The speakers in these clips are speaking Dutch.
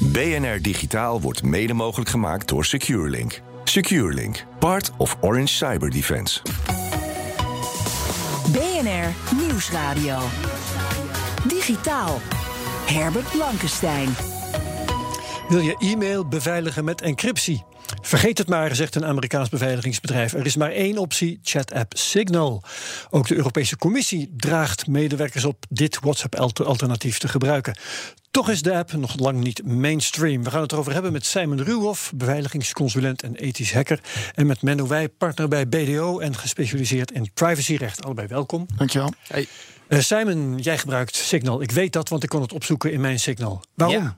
BNR Digitaal wordt mede mogelijk gemaakt door SecureLink. SecureLink, part of Orange Cyber Defense. BNR Nieuwsradio. Digitaal. Herbert Blankenstein. Wil je e-mail beveiligen met encryptie? Vergeet het maar, zegt een Amerikaans beveiligingsbedrijf. Er is maar één optie, chat-app Signal. Ook de Europese Commissie draagt medewerkers op dit WhatsApp-alternatief te gebruiken. Toch is de app nog lang niet mainstream. We gaan het erover hebben met Simon Ruwhoff, beveiligingsconsulent en ethisch hacker. En met Menno Wij, partner bij BDO en gespecialiseerd in privacyrecht. Allebei welkom. Dankjewel. Hey. Uh, Simon, jij gebruikt Signal. Ik weet dat, want ik kon het opzoeken in mijn Signal. Waarom? Ja.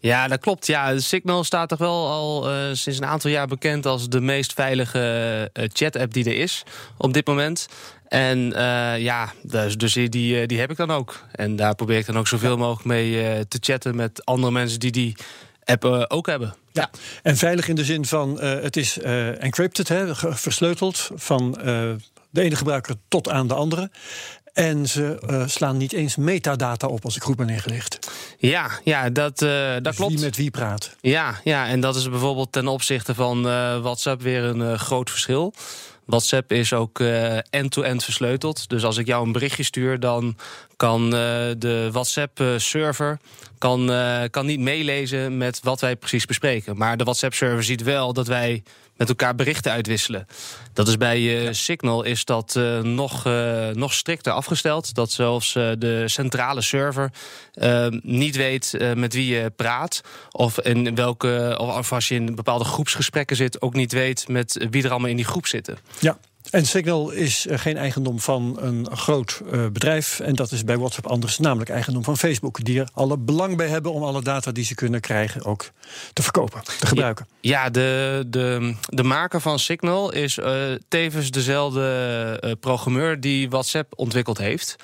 Ja, dat klopt. Ja, Signal staat toch wel al uh, sinds een aantal jaar bekend als de meest veilige uh, chat-app die er is op dit moment. En uh, ja, dus, dus die, die heb ik dan ook. En daar probeer ik dan ook zoveel mogelijk mee te chatten met andere mensen die die app ook hebben. Ja, en veilig in de zin van het is encrypted, hè, versleuteld van de ene gebruiker tot aan de andere. En ze uh, slaan niet eens metadata op als ik goed ben ingelicht. Ja, ja dat, uh, dat dus klopt. Wie met wie praat. Ja, ja, en dat is bijvoorbeeld ten opzichte van uh, WhatsApp weer een groot verschil. WhatsApp is ook end-to-end -end versleuteld. Dus als ik jou een berichtje stuur, dan kan de WhatsApp-server kan, kan niet meelezen met wat wij precies bespreken. Maar de WhatsApp-server ziet wel dat wij met elkaar berichten uitwisselen. Dat is bij uh, Signal is dat uh, nog, uh, nog strikter afgesteld. Dat zelfs de centrale server niet weet met wie je praat. Of, in welke, of als je in bepaalde groepsgesprekken zit, ook niet weet met wie er allemaal in die groep zitten. Ja. En Signal is geen eigendom van een groot uh, bedrijf. En dat is bij WhatsApp anders, namelijk eigendom van Facebook. Die er alle belang bij hebben om alle data die ze kunnen krijgen ook te verkopen, te gebruiken. Ja, de, de, de maker van Signal is uh, tevens dezelfde uh, programmeur die WhatsApp ontwikkeld heeft.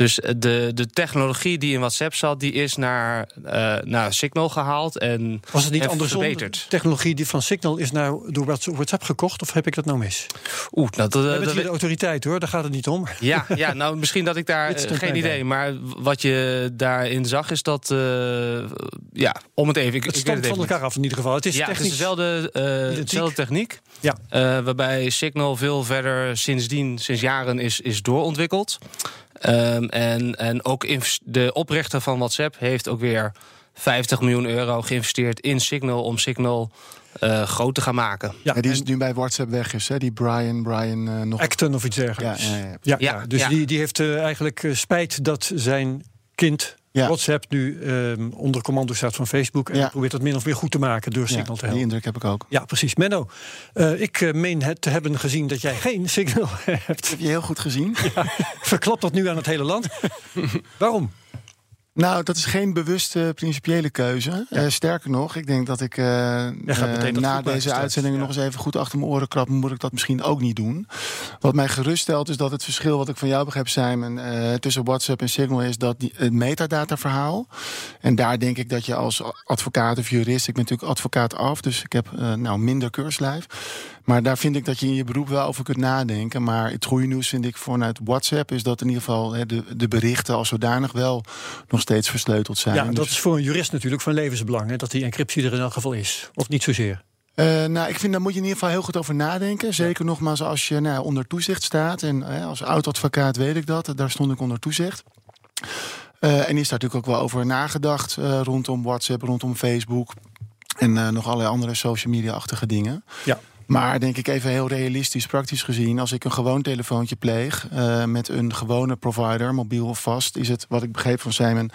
Dus de, de technologie die in WhatsApp zat, die is naar, uh, naar Signal gehaald en Was het niet en andersom? verbeterd. De technologie die van Signal is nou door WhatsApp gekocht, of heb ik dat nou mis? Oeh, nou, dat, hier de autoriteit hoor, daar gaat het niet om. ja, ja, nou misschien dat ik daar stond geen idee. bij. Maar wat je daarin zag is dat, uh, ja, om het even. Ik, Het stamt van elkaar af in ieder geval. Het is ja, het is technisch. dezelfde, uh, dezelfde techniek. Ja. Waarbij Signal veel verder sindsdien, sinds jaren is, is doorontwikkeld. Um, en, en ook de oprichter van WhatsApp heeft ook weer 50 miljoen euro geïnvesteerd in Signal om Signal uh, groot te gaan maken. Ja, Ja, die is en nu bij WhatsApp weg is, hè? Die Brian, Brian uh, nog. Acton of iets dergelijks. Ja, ja, ja. Ja, Ja, ja, dus ja. Die, die heeft uh, eigenlijk spijt dat zijn kind Ja. WhatsApp nu um, onder commando staat van Facebook. En Ja. die probeert dat min of meer goed te maken door Ja, Signal te die helpen. indruk heb ik ook. Ja, precies. Menno, uh, ik uh, meen het te hebben gezien dat jij geen Signal hebt. Heb je heel goed gezien? Verklap dat nu aan het hele land. Waarom? Nou, dat is geen bewuste principiële keuze. Uh, sterker nog, ik denk dat ik uh, uh, goed na deze uitzending ja. nog eens even goed achter mijn oren krabben, moet ik dat misschien ook niet doen. Wat mij geruststelt is dat het verschil wat ik van jou begrijp, Simon, uh, tussen WhatsApp en Signal is dat die, het metadata-verhaal. En daar denk ik dat je als advocaat of jurist, ik ben natuurlijk advocaat af, dus ik heb nou minder keurslijf. Maar daar vind ik dat je in je beroep wel over kunt nadenken. Maar het goede nieuws vind ik vanuit WhatsApp is dat in ieder geval hè, de, de berichten als zodanig wel nog steeds versleuteld zijn. Ja, dat Dus- is voor een jurist natuurlijk van levensbelang. Hè, dat die encryptie er in elk geval is. Of niet zozeer. Uh, nou, ik vind daar moet je in ieder geval heel goed over nadenken. Zeker nogmaals als je nou, onder toezicht staat. En uh, als oud-advocaat weet ik dat. Daar stond ik onder toezicht. Uh, en is daar natuurlijk ook wel over nagedacht uh, rondom WhatsApp, rondom Facebook. En nog allerlei andere social media-achtige dingen. Ja. Maar denk ik even heel realistisch, praktisch gezien, als ik een gewoon telefoontje pleeg uh, met een gewone provider, mobiel of vast, is het, wat ik begreep van Simon,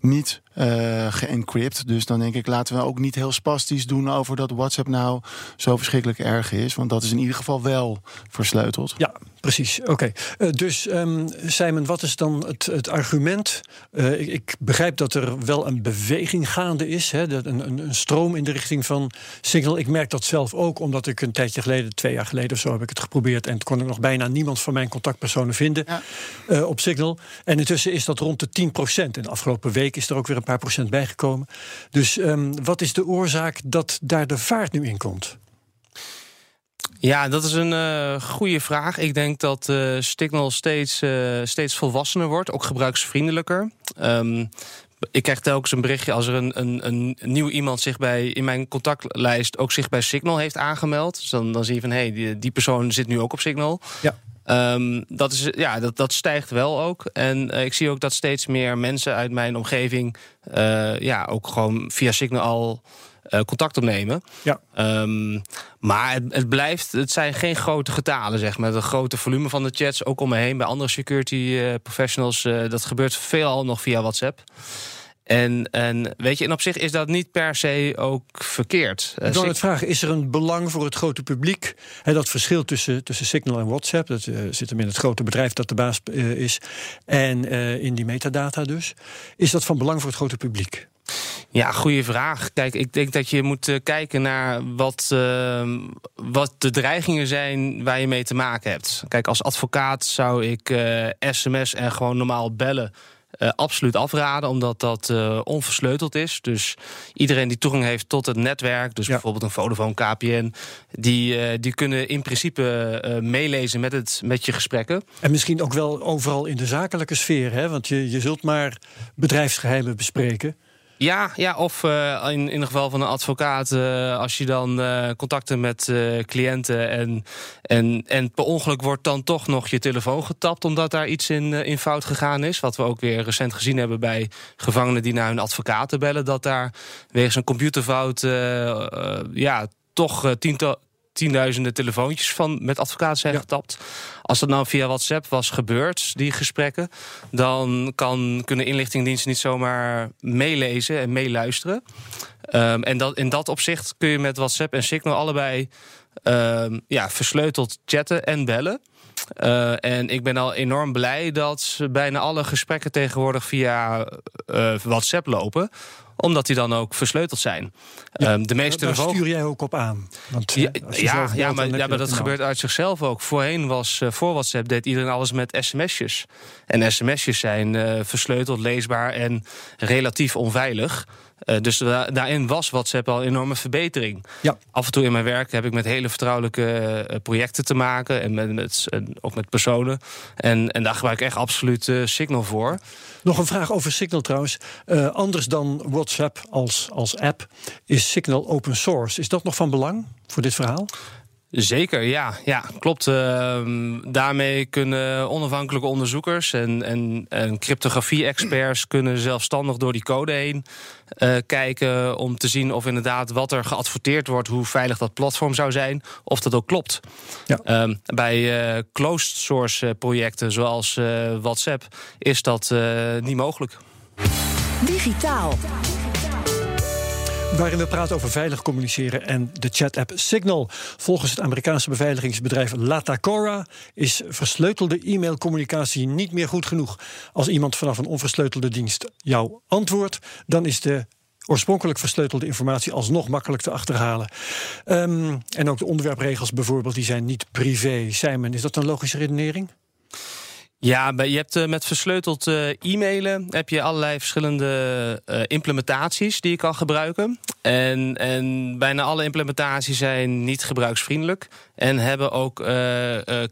niet uh, geencrypt. Dus dan denk ik, laten we ook niet heel spastisch doen over dat WhatsApp nou zo verschrikkelijk erg is. Want dat is in ieder geval wel versleuteld. Ja, precies. Oké. Uh, dus um, Simon, wat is dan het, het argument? Uh, ik, ik, begrijp dat er wel een beweging gaande is, hè, dat een, een, een, stroom in de richting van Signal. Ik merk dat zelf ook, omdat ik een tijdje geleden, twee jaar geleden of zo, heb ik het geprobeerd en kon ik nog bijna niemand van mijn contactpersonen vinden ja. uh, op Signal. En intussen is dat rond de 10 procent. En de afgelopen week is er ook weer een paar procent bijgekomen. Dus um, wat is de oorzaak dat daar de vaart nu in komt? Ja, dat is een uh, goede vraag. Ik denk dat uh, Signal steeds, uh, steeds volwassener wordt, ook gebruiksvriendelijker. Um, ik krijg telkens een berichtje als er een, een, een nieuw iemand zich bij in mijn contactlijst ook zich bij Signal heeft aangemeld. Dus dan, dan zie je van hé, hey, die, die persoon zit nu ook op Signal. Ja. Um, dat, is, ja, dat, dat stijgt wel ook. En uh, ik zie ook dat steeds meer mensen uit mijn omgeving uh, ja, ook gewoon via Signal al uh, contact opnemen. Ja. Um, maar het, het, blijft, het zijn geen grote getalen, zeg maar. Het grote volume van de chats, ook om me heen bij andere security professionals. Dat gebeurt veelal nog via WhatsApp. En, en weet je, en op zich is dat niet per se ook verkeerd. Ik wil het vragen, is er een belang voor het grote publiek? He, dat verschil tussen, tussen Signal en WhatsApp, dat uh, zit hem in het grote bedrijf dat de baas uh, is, en in die metadata dus. Is dat van belang voor het grote publiek? Ja, goede vraag. Kijk, ik denk dat je moet kijken naar wat, uh, wat de dreigingen zijn waar je mee te maken hebt. Kijk, als advocaat zou ik uh, sms en gewoon normaal bellen. Uh, absoluut afraden, omdat dat uh, onversleuteld is. Dus iedereen die toegang heeft tot het netwerk, dus ja. bijvoorbeeld een Vodafone KPN, die, uh, die kunnen in principe meelezen met, het, met je gesprekken. En misschien ook wel overal in de zakelijke sfeer, hè? want je, je zult maar bedrijfsgeheimen bespreken. Ja, ja of uh, in, in het geval van een advocaat, uh, als je dan uh, contacten met cliënten en, en, en per ongeluk wordt dan toch nog je telefoon getapt omdat daar iets in, in fout gegaan is. Wat we ook weer recent gezien hebben bij gevangenen die naar hun advocaten bellen, dat daar wegens een computerfout ja, toch tiental, tienduizenden telefoontjes van, met advocaten zijn ja. getapt. Als dat nou via WhatsApp was gebeurd, die gesprekken, dan kan, kunnen inlichtingdiensten niet zomaar meelezen en meeluisteren. Um, en dat, in dat opzicht kun je met WhatsApp en Signal allebei um, ja, versleuteld chatten en bellen. Uh, en ik ben al enorm blij dat bijna alle gesprekken tegenwoordig via uh, WhatsApp lopen omdat die dan ook versleuteld zijn. Ja, um, de meeste daar stuur jij ook op aan. Want, ja, ja, ja, maar, ja, maar dat gebeurt uit zichzelf ook. Voorheen was, uh, voor WhatsApp deed iedereen alles met sms'jes. En sms'jes zijn uh, versleuteld, leesbaar en relatief onveilig. Uh, dus da daarin was WhatsApp al een enorme verbetering. Ja. Af en toe in mijn werk heb ik met hele vertrouwelijke uh, projecten te maken. En met, met, ook met personen. En, en daar gebruik ik echt absoluut uh, Signal voor. Nog een vraag over Signal trouwens. anders dan WhatsApp als, als app is Signal open source. Is dat nog van belang voor dit verhaal? Zeker, ja, ja klopt. Uh, daarmee kunnen onafhankelijke onderzoekers en, en, en cryptografie-experts kunnen zelfstandig door die code heen uh, kijken om te zien of inderdaad wat er geadverteerd wordt, hoe veilig dat platform zou zijn, of dat ook klopt. Ja. Uh, bij uh, closed source projecten zoals uh, WhatsApp is dat niet mogelijk. Digitaal waarin we praten over veilig communiceren en de chat-app Signal. Volgens het Amerikaanse beveiligingsbedrijf Latacora is versleutelde e-mailcommunicatie niet meer goed genoeg. Als iemand vanaf een onversleutelde dienst jou antwoordt, dan is de oorspronkelijk versleutelde informatie alsnog makkelijk te achterhalen. Um, en ook de onderwerpregels bijvoorbeeld, die zijn niet privé. Simon, is dat een logische redenering? Ja, je hebt uh, met versleuteld uh, e-mailen heb je allerlei verschillende uh, implementaties die je kan gebruiken. En, en bijna alle implementaties zijn niet gebruiksvriendelijk. En hebben ook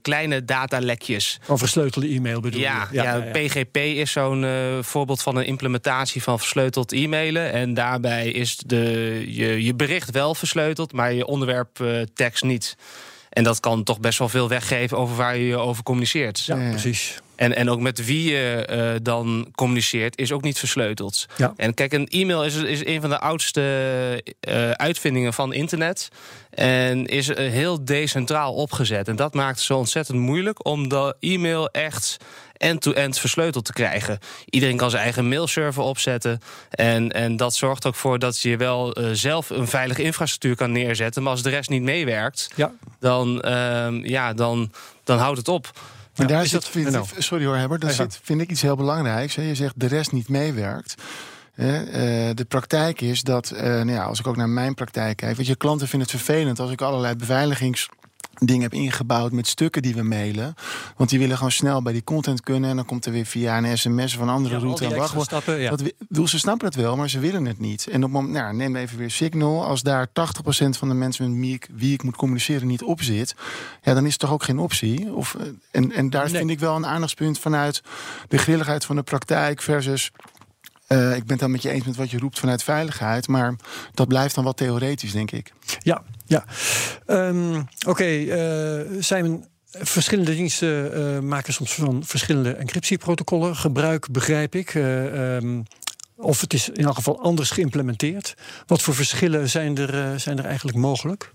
kleine datalekjes. Van versleutelde e-mail bedoel ja, je? Ja, ja, ja, PGP is zo'n voorbeeld van een implementatie van versleuteld e-mailen. En daarbij is de, je, je bericht wel versleuteld, maar je onderwerptekst niet. En dat kan toch best wel veel weggeven over waar je over communiceert. Ja, precies. En, en ook met wie je uh, dan communiceert, is ook niet versleuteld. Ja. En kijk, een e-mail is, is een van de oudste uh, uitvindingen van internet. En is heel decentraal opgezet. En dat maakt het zo ontzettend moeilijk om de e-mail echt end-to-end versleuteld te krijgen. Iedereen kan zijn eigen mailserver opzetten. En, en dat zorgt ook voor dat je wel eh, zelf een veilige infrastructuur kan neerzetten. Maar als de rest niet meewerkt, ja. dan, ehm, ja, dan, dan houdt het op. Maar daar zit, vind, sorry hoor, Herbert, daar zit, vind ik iets heel belangrijks. Hè. Je zegt de rest niet meewerkt. Uh, de praktijk is dat, uh, nou ja, als ik ook naar mijn praktijk kijk, weet je, klanten vinden het vervelend als ik allerlei beveiligings dingen heb ingebouwd met stukken die we mailen. Want die willen gewoon snel bij die content kunnen. En dan komt er weer via een sms van andere ja, route en wachtwoord. Ja. Dat, ze snappen het wel, maar ze willen het niet. En op moment, nou, neem even weer Signal. Als daar 80% van de mensen met wie ik, wie ik moet communiceren niet op zit, ja, dan is het toch ook geen optie. Of, eh, en, en daar vind ik wel een aandachtspunt vanuit de grilligheid van de praktijk versus uh, ik ben het dan met je eens met wat je roept vanuit veiligheid. Maar dat blijft dan wat theoretisch, denk ik. Ja, ja. Um, Oké, okay, uh, Simon. Verschillende diensten uh, maken soms van verschillende encryptieprotocollen gebruik, begrijp ik. Um, of het is in elk geval anders geïmplementeerd. Wat voor verschillen zijn er, zijn er eigenlijk mogelijk?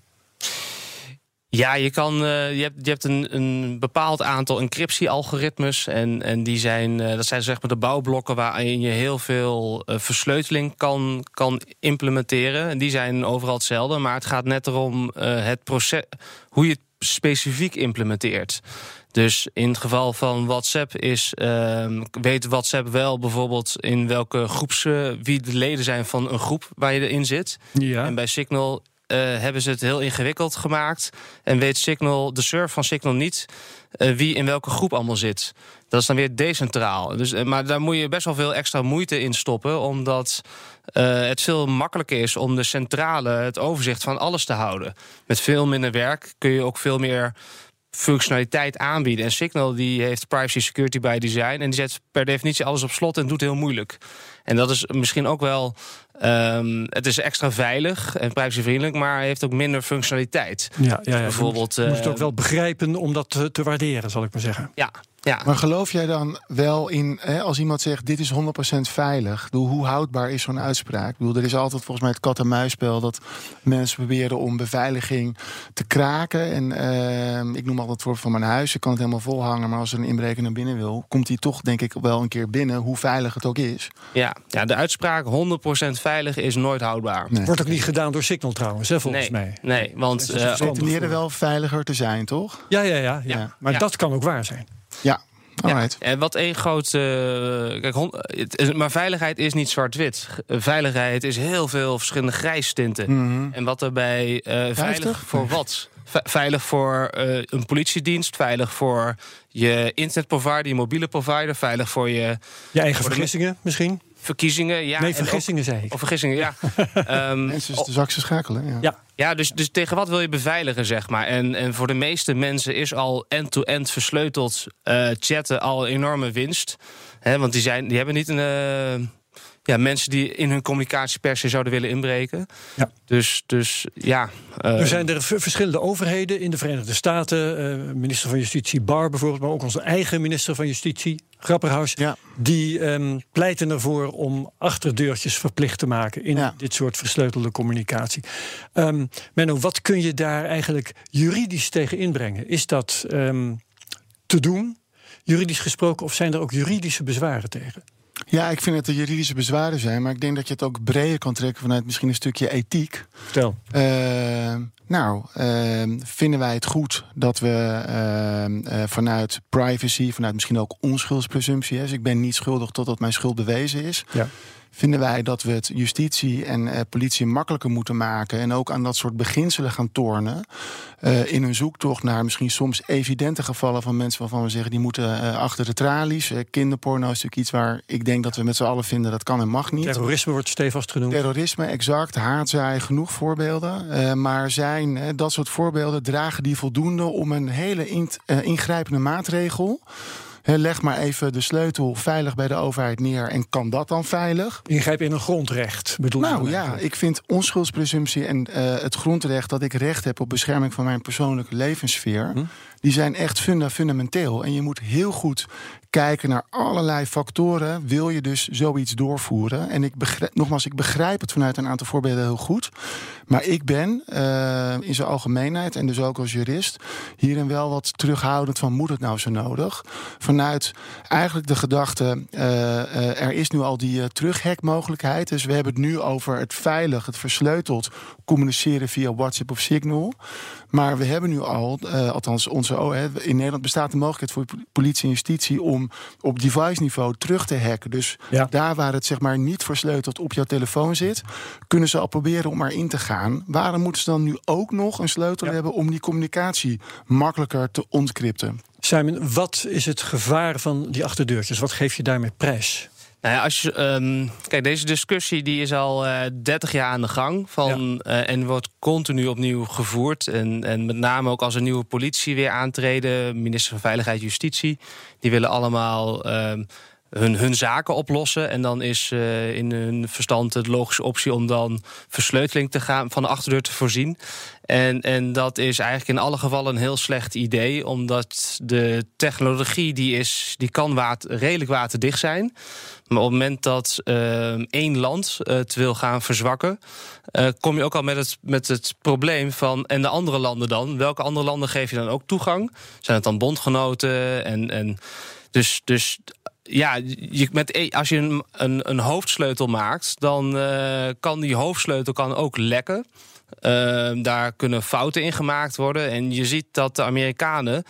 Ja, je, kan, uh, je hebt, je hebt een, een bepaald aantal encryptie-algoritmes. En, en die zijn, uh, dat zijn zeg maar de bouwblokken waarin je heel veel uh, versleuteling kan, kan implementeren. En die zijn overal hetzelfde. Maar het gaat net erom het proces, hoe je het specifiek implementeert. Dus in het geval van WhatsApp is, uh, weet WhatsApp wel bijvoorbeeld in welke groeps, wie de leden zijn van een groep waar je erin zit. Ja. En bij Signal hebben ze het heel ingewikkeld gemaakt. En weet Signal, de server van Signal niet uh, wie in welke groep allemaal zit. Dat is dan weer decentraal. Dus, uh, maar daar moet je best wel veel extra moeite in stoppen. Omdat het veel makkelijker is om de centrale, het overzicht van alles te houden. Met veel minder werk kun je ook veel meer functionaliteit aanbieden. En Signal die heeft privacy security by design en die zet per definitie alles op slot en doet heel moeilijk. En dat is misschien ook wel Um, het is extra veilig en privacyvriendelijk, maar heeft ook minder functionaliteit. Ja, ja, ja. bijvoorbeeld. Je moet, het ook wel begrijpen om dat te, te waarderen, zal ik maar zeggen. Ja, ja. Maar geloof jij dan wel in, hè, als iemand zegt dit is 100% veilig, hoe houdbaar is zo'n uitspraak? Ik bedoel, er is altijd volgens mij het kat-en-muisspel dat mensen proberen om beveiliging te kraken. En uh, ik noem altijd het voorbeeld van mijn huis. Ik kan het helemaal volhangen, maar als er een inbreker naar binnen wil, komt hij toch denk ik wel een keer binnen, hoe veilig het ook is. Ja, ja de uitspraak 100% veilig is nooit houdbaar. Nee. Wordt ook niet gedaan door Signal trouwens, hè, volgens nee, mij. Nee, want... Ze uh, pretenderen wel veiliger te zijn, toch? Ja, ja, ja. ja. ja. Maar dat kan ook waar zijn. Ja, Alright. Ja, en wat één groot. Uh, kijk, het, maar veiligheid is niet zwart-wit. Veiligheid is heel veel verschillende grijstinten. Mm -hmm. En wat daarbij uh, veilig voor wat? veilig voor uh, een politiedienst, veilig voor je internetprovider, je mobiele provider, veilig voor je. Je eigen vergissingen misschien? Verkiezingen, ja. Nee, vergissingen ook, zei ik. Of vergissingen, ja. um, Mensen is de zakse schakelen. Ja, ja. ja dus, dus tegen wat wil je beveiligen, zeg maar? En, en voor de meeste mensen is al end-to-end -end versleuteld uh, chatten al een enorme winst. He, want die, zijn, die hebben niet een. Uh, ja, mensen die in hun communicatie per se zouden willen inbreken. Ja. Dus, dus ja. Uh, er zijn er verschillende overheden in de Verenigde Staten. Uh, minister van Justitie Barr bijvoorbeeld, maar ook onze eigen minister van Justitie, Grapperhaus. Ja. Die um, pleiten ervoor om achterdeurtjes verplicht te maken in ja. dit soort versleutelde communicatie. Um, Menno, wat kun je daar eigenlijk juridisch tegen inbrengen? Is dat um, te doen, juridisch gesproken, of zijn er ook juridische bezwaren tegen? Ja, ik vind dat er juridische bezwaren zijn, maar ik denk dat je het ook breder kan trekken vanuit misschien een stukje ethiek. Vertel. Uh, nou, uh, vinden wij het goed dat we uh, vanuit privacy, vanuit misschien ook onschuldspresumptie, dus ik ben niet schuldig totdat mijn schuld bewezen is. Ja vinden wij dat we het justitie en uh, politie makkelijker moeten maken. En ook aan dat soort beginselen gaan tornen. Uh, in hun zoektocht naar misschien soms evidente gevallen van mensen waarvan we zeggen die moeten uh, achter de tralies. kinderporno is natuurlijk iets waar ik denk dat we met z'n allen vinden dat kan en mag niet. Terrorisme wordt stevast genoemd. Terrorisme, exact. Haatzaai, genoeg voorbeelden. maar zijn dat soort voorbeelden, dragen die voldoende om een hele in, ingrijpende maatregel. He, leg maar even de sleutel veilig bij de overheid neer en kan dat dan veilig? Ingrijpen in een grondrecht, bedoel Nou ja, ik vind onschuldspresumptie en uh, het grondrecht dat ik recht heb op bescherming van mijn persoonlijke levenssfeer, hm? die zijn echt funda fundamenteel. En je moet heel goed kijken naar allerlei factoren. Wil je dus zoiets doorvoeren? En ik begrijp, nogmaals, ik begrijp het vanuit een aantal voorbeelden heel goed. Maar ik ben uh, in zijn algemeenheid en dus ook als jurist hierin wel wat terughoudend van moet het nou zo nodig? vanuit eigenlijk de gedachte: er is nu al die terughekmogelijkheid. Dus we hebben het nu over het veilig, het versleuteld communiceren via WhatsApp of Signal. Maar we hebben nu al, althans onze in Nederland bestaat de mogelijkheid voor politie en justitie om op device niveau terug te hacken. Dus daar waar het zeg maar niet versleuteld op jouw telefoon zit, kunnen ze al proberen om erin te gaan. Waarom moeten ze dan nu ook nog een sleutel hebben om die communicatie makkelijker te ontcrypten? Simon, wat is het gevaar van die achterdeurtjes? Wat geef je daarmee prijs? Nou ja, als je, um, kijk, deze discussie die is al uh, eh, 30 jaar aan de gang. Van, ja. uh, en wordt continu opnieuw gevoerd. En, en met name ook als een nieuwe politie weer aantreden. Minister van Veiligheid Justitie. Die willen allemaal um, hun, hun zaken oplossen. En dan is uh, in hun verstand de logische optie om dan versleuteling te gaan, van de achterdeur te voorzien. En, en dat is eigenlijk in alle gevallen een heel slecht idee, omdat de technologie die, is, die kan water, redelijk waterdicht zijn. Maar op het moment dat uh, één land het wil gaan verzwakken, uh, kom je ook al met het, met het probleem van. En de andere landen dan? Welke andere landen geef je dan ook toegang? Zijn het dan bondgenoten? En, en dus, dus ja, je, met, e- als je een, een, een hoofdsleutel maakt, dan uh, kan die hoofdsleutel kan ook lekken. Uh, daar kunnen fouten in gemaakt worden. En je ziet dat de Amerikanen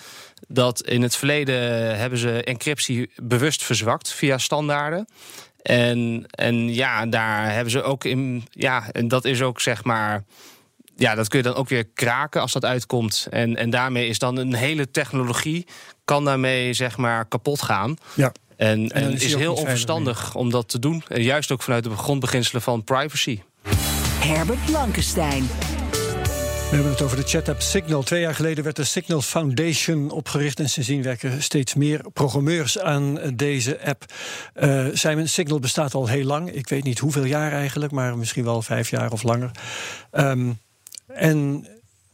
dat in het verleden hebben ze encryptie bewust verzwakt via standaarden. En, en ja, daar hebben ze ook in. Ja, en dat is ook zeg maar. Ja, dat kun je dan ook weer kraken als dat uitkomt. En, en daarmee is dan een hele technologie. kan daarmee zeg maar kapot gaan. Ja. En, en, en is, heel onverstandig om dat te doen. En juist ook vanuit de grondbeginselen van privacy. Herbert Blankenstein. We hebben het over de chat-app Signal. Twee jaar geleden werd de Signal Foundation opgericht. En sindsdien werken steeds meer programmeurs aan deze app. Uh, Simon, Signal bestaat al heel lang. Ik weet niet hoeveel jaar eigenlijk, maar misschien wel vijf jaar of langer. Um, en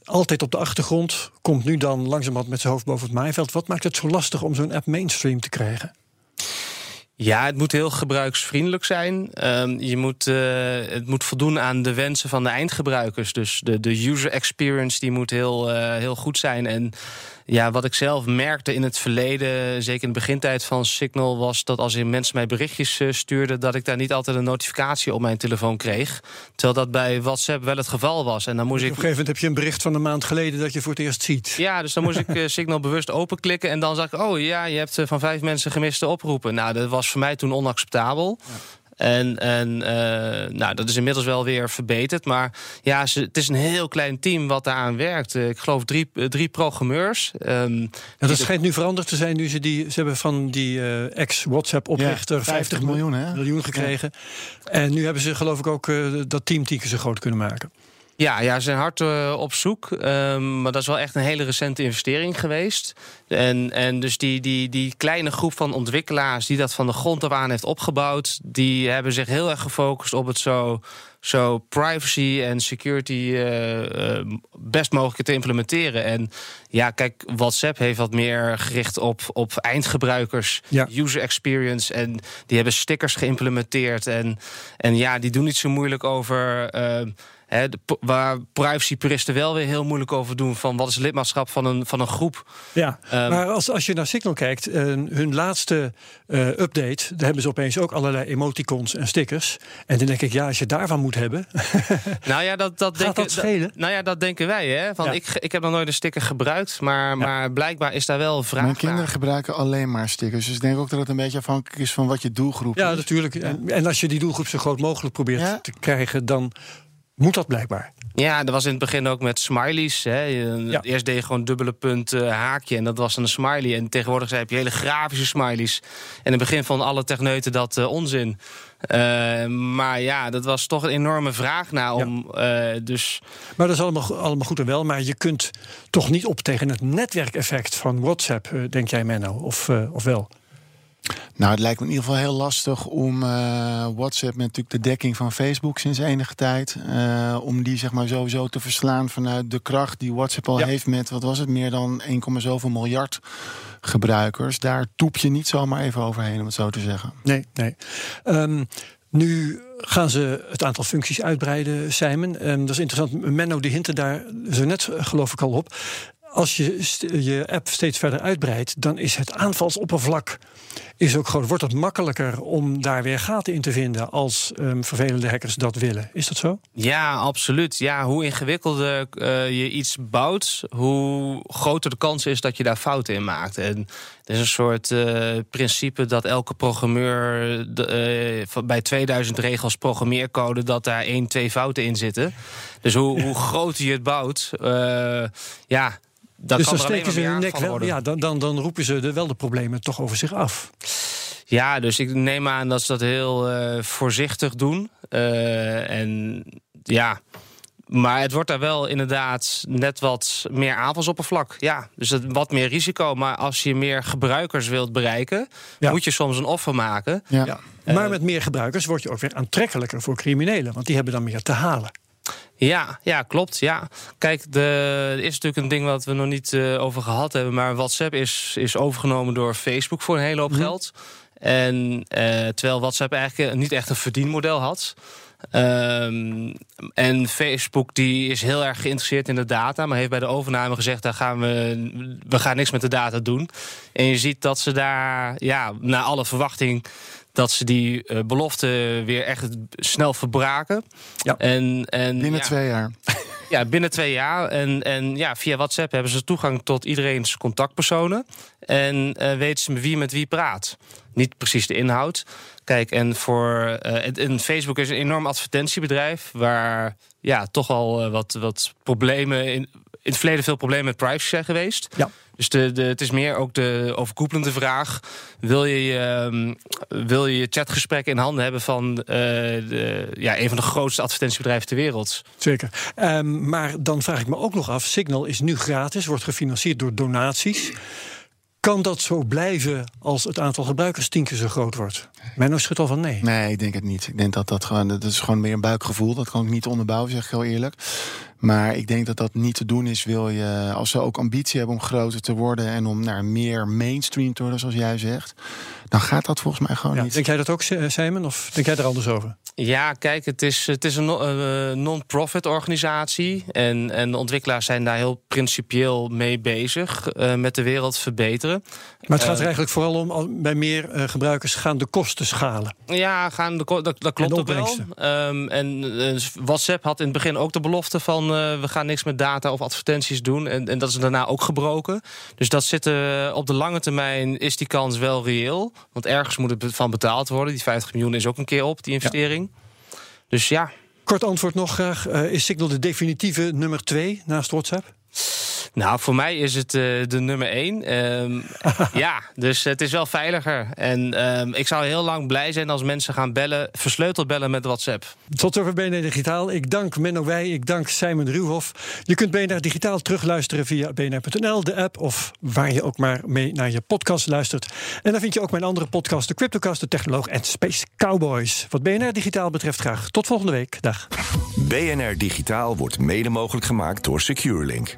altijd op de achtergrond komt nu dan langzamerhand met zijn hoofd boven het maaiveld. Wat maakt het zo lastig om zo'n app mainstream te krijgen? Ja, het moet heel gebruiksvriendelijk zijn. Um, je moet, uh, het moet voldoen aan de wensen van de eindgebruikers. Dus de, de user experience die moet heel, uh, heel goed zijn. En ja, wat ik zelf merkte in het verleden, zeker in de begintijd van Signal, was dat als mensen mij berichtjes uh, stuurden, dat ik daar niet altijd een notificatie op mijn telefoon kreeg. Terwijl dat bij WhatsApp wel het geval was. En dan moest dus ik. Op een gegeven moment heb je een bericht van een maand geleden dat je voor het eerst ziet. Ja, dus dan moest ik uh, Signal bewust openklikken. En dan zag ik, oh ja, je hebt uh, van vijf mensen gemiste oproepen. Nou, dat was voor mij toen onacceptabel. Ja. En, en uh, nou, dat is inmiddels wel weer verbeterd. Maar ja, ze, het is een heel klein team wat daaraan werkt. Uh, ik geloof drie, drie programmeurs. Um, ja, dat schijnt nu veranderd te zijn. Nu ze, die, ze hebben van die uh, ex-WhatsApp-oprichter ja, 50, miljoen, hè? miljoen gekregen. Ja. En nu hebben ze geloof ik ook dat team tien keer zo groot kunnen maken. Ja, ja, ze zijn hard uh, op zoek. Um, maar dat is wel echt een hele recente investering geweest. En, en dus die, die, die kleine groep van ontwikkelaars die dat van de grond af aan heeft opgebouwd, die hebben zich heel erg gefocust op het zo, zo privacy en security uh, uh, best mogelijk te implementeren. En ja, kijk, WhatsApp heeft wat meer gericht op, op eindgebruikers, ja. user experience. En die hebben stickers geïmplementeerd. En, en ja, die doen niet zo moeilijk over. He, de, waar privacypuristen wel weer heel moeilijk over doen... van wat is het lidmaatschap van een, van een groep. Ja, um, maar als, als je naar Signal kijkt... Uh, hun laatste uh, update, daar hebben ze opeens ook allerlei emoticons en stickers. En dan denk ik, ja, als je daarvan moet hebben... nou ja, dat, dat, denken, dat schelen? nou ja, dat denken wij. Hè? Van, ja. ik, ik heb nog nooit een sticker gebruikt... maar, ja. maar blijkbaar is daar wel vraag Mijn kinderen naar. gebruiken alleen maar stickers. Dus ik denk ook dat het een beetje afhankelijk is van wat je doelgroep ja, is. Natuurlijk. Ja, natuurlijk. En als je die doelgroep zo groot mogelijk probeert ja. te krijgen... dan moet dat blijkbaar. Ja, dat was in het begin ook met smileys. Hè. Ja. Eerst deed je gewoon dubbele punt uh, haakje en dat was een smiley. En tegenwoordig heb je hele grafische smileys. En in het begin van alle techneuten dat uh, onzin. Uh, maar ja, dat was toch een enorme vraag naar om. Ja. dus... Maar dat is allemaal, allemaal goed en wel. Maar je kunt toch niet op tegen het netwerkeffect van WhatsApp, denk jij, Menno? Of, of wel? Nou, het lijkt me in ieder geval heel lastig om uh, WhatsApp met natuurlijk de dekking van Facebook sinds enige tijd. Uh, om die zeg maar sowieso te verslaan vanuit de kracht die WhatsApp al ja. heeft met, wat was het, meer dan 1, zoveel miljard gebruikers. Daar toep je niet zomaar even overheen, om het zo te zeggen. Nee, nee. Um, nu gaan ze het aantal functies uitbreiden, Simon. Um, dat is interessant. Menno die hinten daar zo net, geloof ik, al op. als je je app steeds verder uitbreidt, dan is het aanvalsoppervlak is ook groot. Wordt het makkelijker om daar weer gaten in te vinden als um, vervelende hackers dat willen? Is dat zo? Ja, absoluut. Ja, hoe ingewikkelder uh, je iets bouwt, hoe groter de kans is dat je daar fouten in maakt. En er is een soort uh, principe dat elke programmeur uh, bij 2000 regels programmeercode dat daar één, twee fouten in zitten. Dus hoe, hoe groter je het bouwt, ja, dat dus dan steken ze hun nek wel. Ja, dan, dan, dan roepen ze de, wel de problemen toch over zich af. Ja, dus ik neem aan dat ze dat heel uh, voorzichtig doen. Uh, en ja. Maar het wordt daar wel inderdaad net wat meer aanvalsoppervlak. Ja, dus het, wat meer risico. Maar als je meer gebruikers wilt bereiken, ja. moet je soms een offer maken. Ja. ja. Maar met meer gebruikers word je ook weer aantrekkelijker voor criminelen. Want die hebben dan meer te halen. Ja, ja, klopt. Ja. Kijk, de, er is natuurlijk een ding wat we nog niet uh, over gehad hebben. Maar WhatsApp is, is overgenomen door Facebook voor een hele hoop mm geld. En uh, terwijl WhatsApp eigenlijk niet echt een verdienmodel had. Um, en Facebook die is heel erg geïnteresseerd in de data, maar heeft bij de overname gezegd: daar gaan we, we gaan niks met de data doen. En je ziet dat ze daar, ja, naar alle verwachting dat ze die uh, belofte weer echt snel verbraken. Ja. En, en, binnen twee jaar. Ja, binnen twee jaar. En, en ja, via WhatsApp hebben ze toegang tot iedereen's contactpersonen. En uh, weten ze wie met wie praat. Niet precies de inhoud. Kijk, en voor uh, Facebook is een enorm advertentiebedrijf. Waar ja, toch al wat, wat problemen in, in het verleden veel problemen met privacy zijn geweest. Ja. Dus de, de, het is meer ook de overkoepelende vraag. Wil je, um, wil je je chatgesprekken in handen hebben van uh, de, ja, een van de grootste advertentiebedrijven ter wereld? Zeker. Um, maar dan vraag ik me ook nog af: Signal is nu gratis, wordt gefinancierd door donaties. Kan dat zo blijven als het aantal gebruikers tien keer zo groot wordt? Menno schudt al van nee. Nee, ik denk het niet. Ik denk dat dat gewoon, dat is gewoon meer een buikgevoel. Dat kan ik niet onderbouwen, zeg ik heel eerlijk. Maar ik denk dat dat niet te doen is, wil je, als ze ook ambitie hebben om groter te worden en om naar meer mainstream te worden, zoals jij zegt, dan gaat dat volgens mij gewoon ja, niet. Denk jij dat ook, Simon, of denk jij er anders over? Ja, kijk, het is, het is een uh, non-profit organisatie. En, en de ontwikkelaars zijn daar heel principieel mee bezig uh, met de wereld verbeteren. Maar het gaat er eigenlijk vooral om, bij meer uh, gebruikers gaan de kosten schalen. Ja, gaan de, dat, dat klopt ook wel. Um, en WhatsApp had in het begin ook de belofte van uh, we gaan niks met data of advertenties doen. En, en dat is daarna ook gebroken. Dus dat zit uh, op de lange termijn is die kans wel reëel. Want ergens moet het van betaald worden. Die 50 miljoen is ook een keer op, die investering. Dus ja. Kort antwoord nog graag. Uh, is Signal de definitieve nummer 2 naast WhatsApp? Nou, voor mij is het uh, de nummer één. Um, ja, dus het is wel veiliger. En um, ik zou heel lang blij zijn als mensen gaan bellen, versleuteld bellen met WhatsApp. Tot zover BNR Digitaal. Ik dank Menno Wij, ik dank Simon Ruwhoff. Je kunt BNR Digitaal terugluisteren via bnr.nl, de app... of waar je ook maar mee naar je podcast luistert. En dan vind je ook mijn andere podcast, de Cryptocast, de Technoloog en Space Cowboys. Wat BNR Digitaal betreft graag. Tot volgende week. Dag. BNR Digitaal wordt mede mogelijk gemaakt door SecureLink.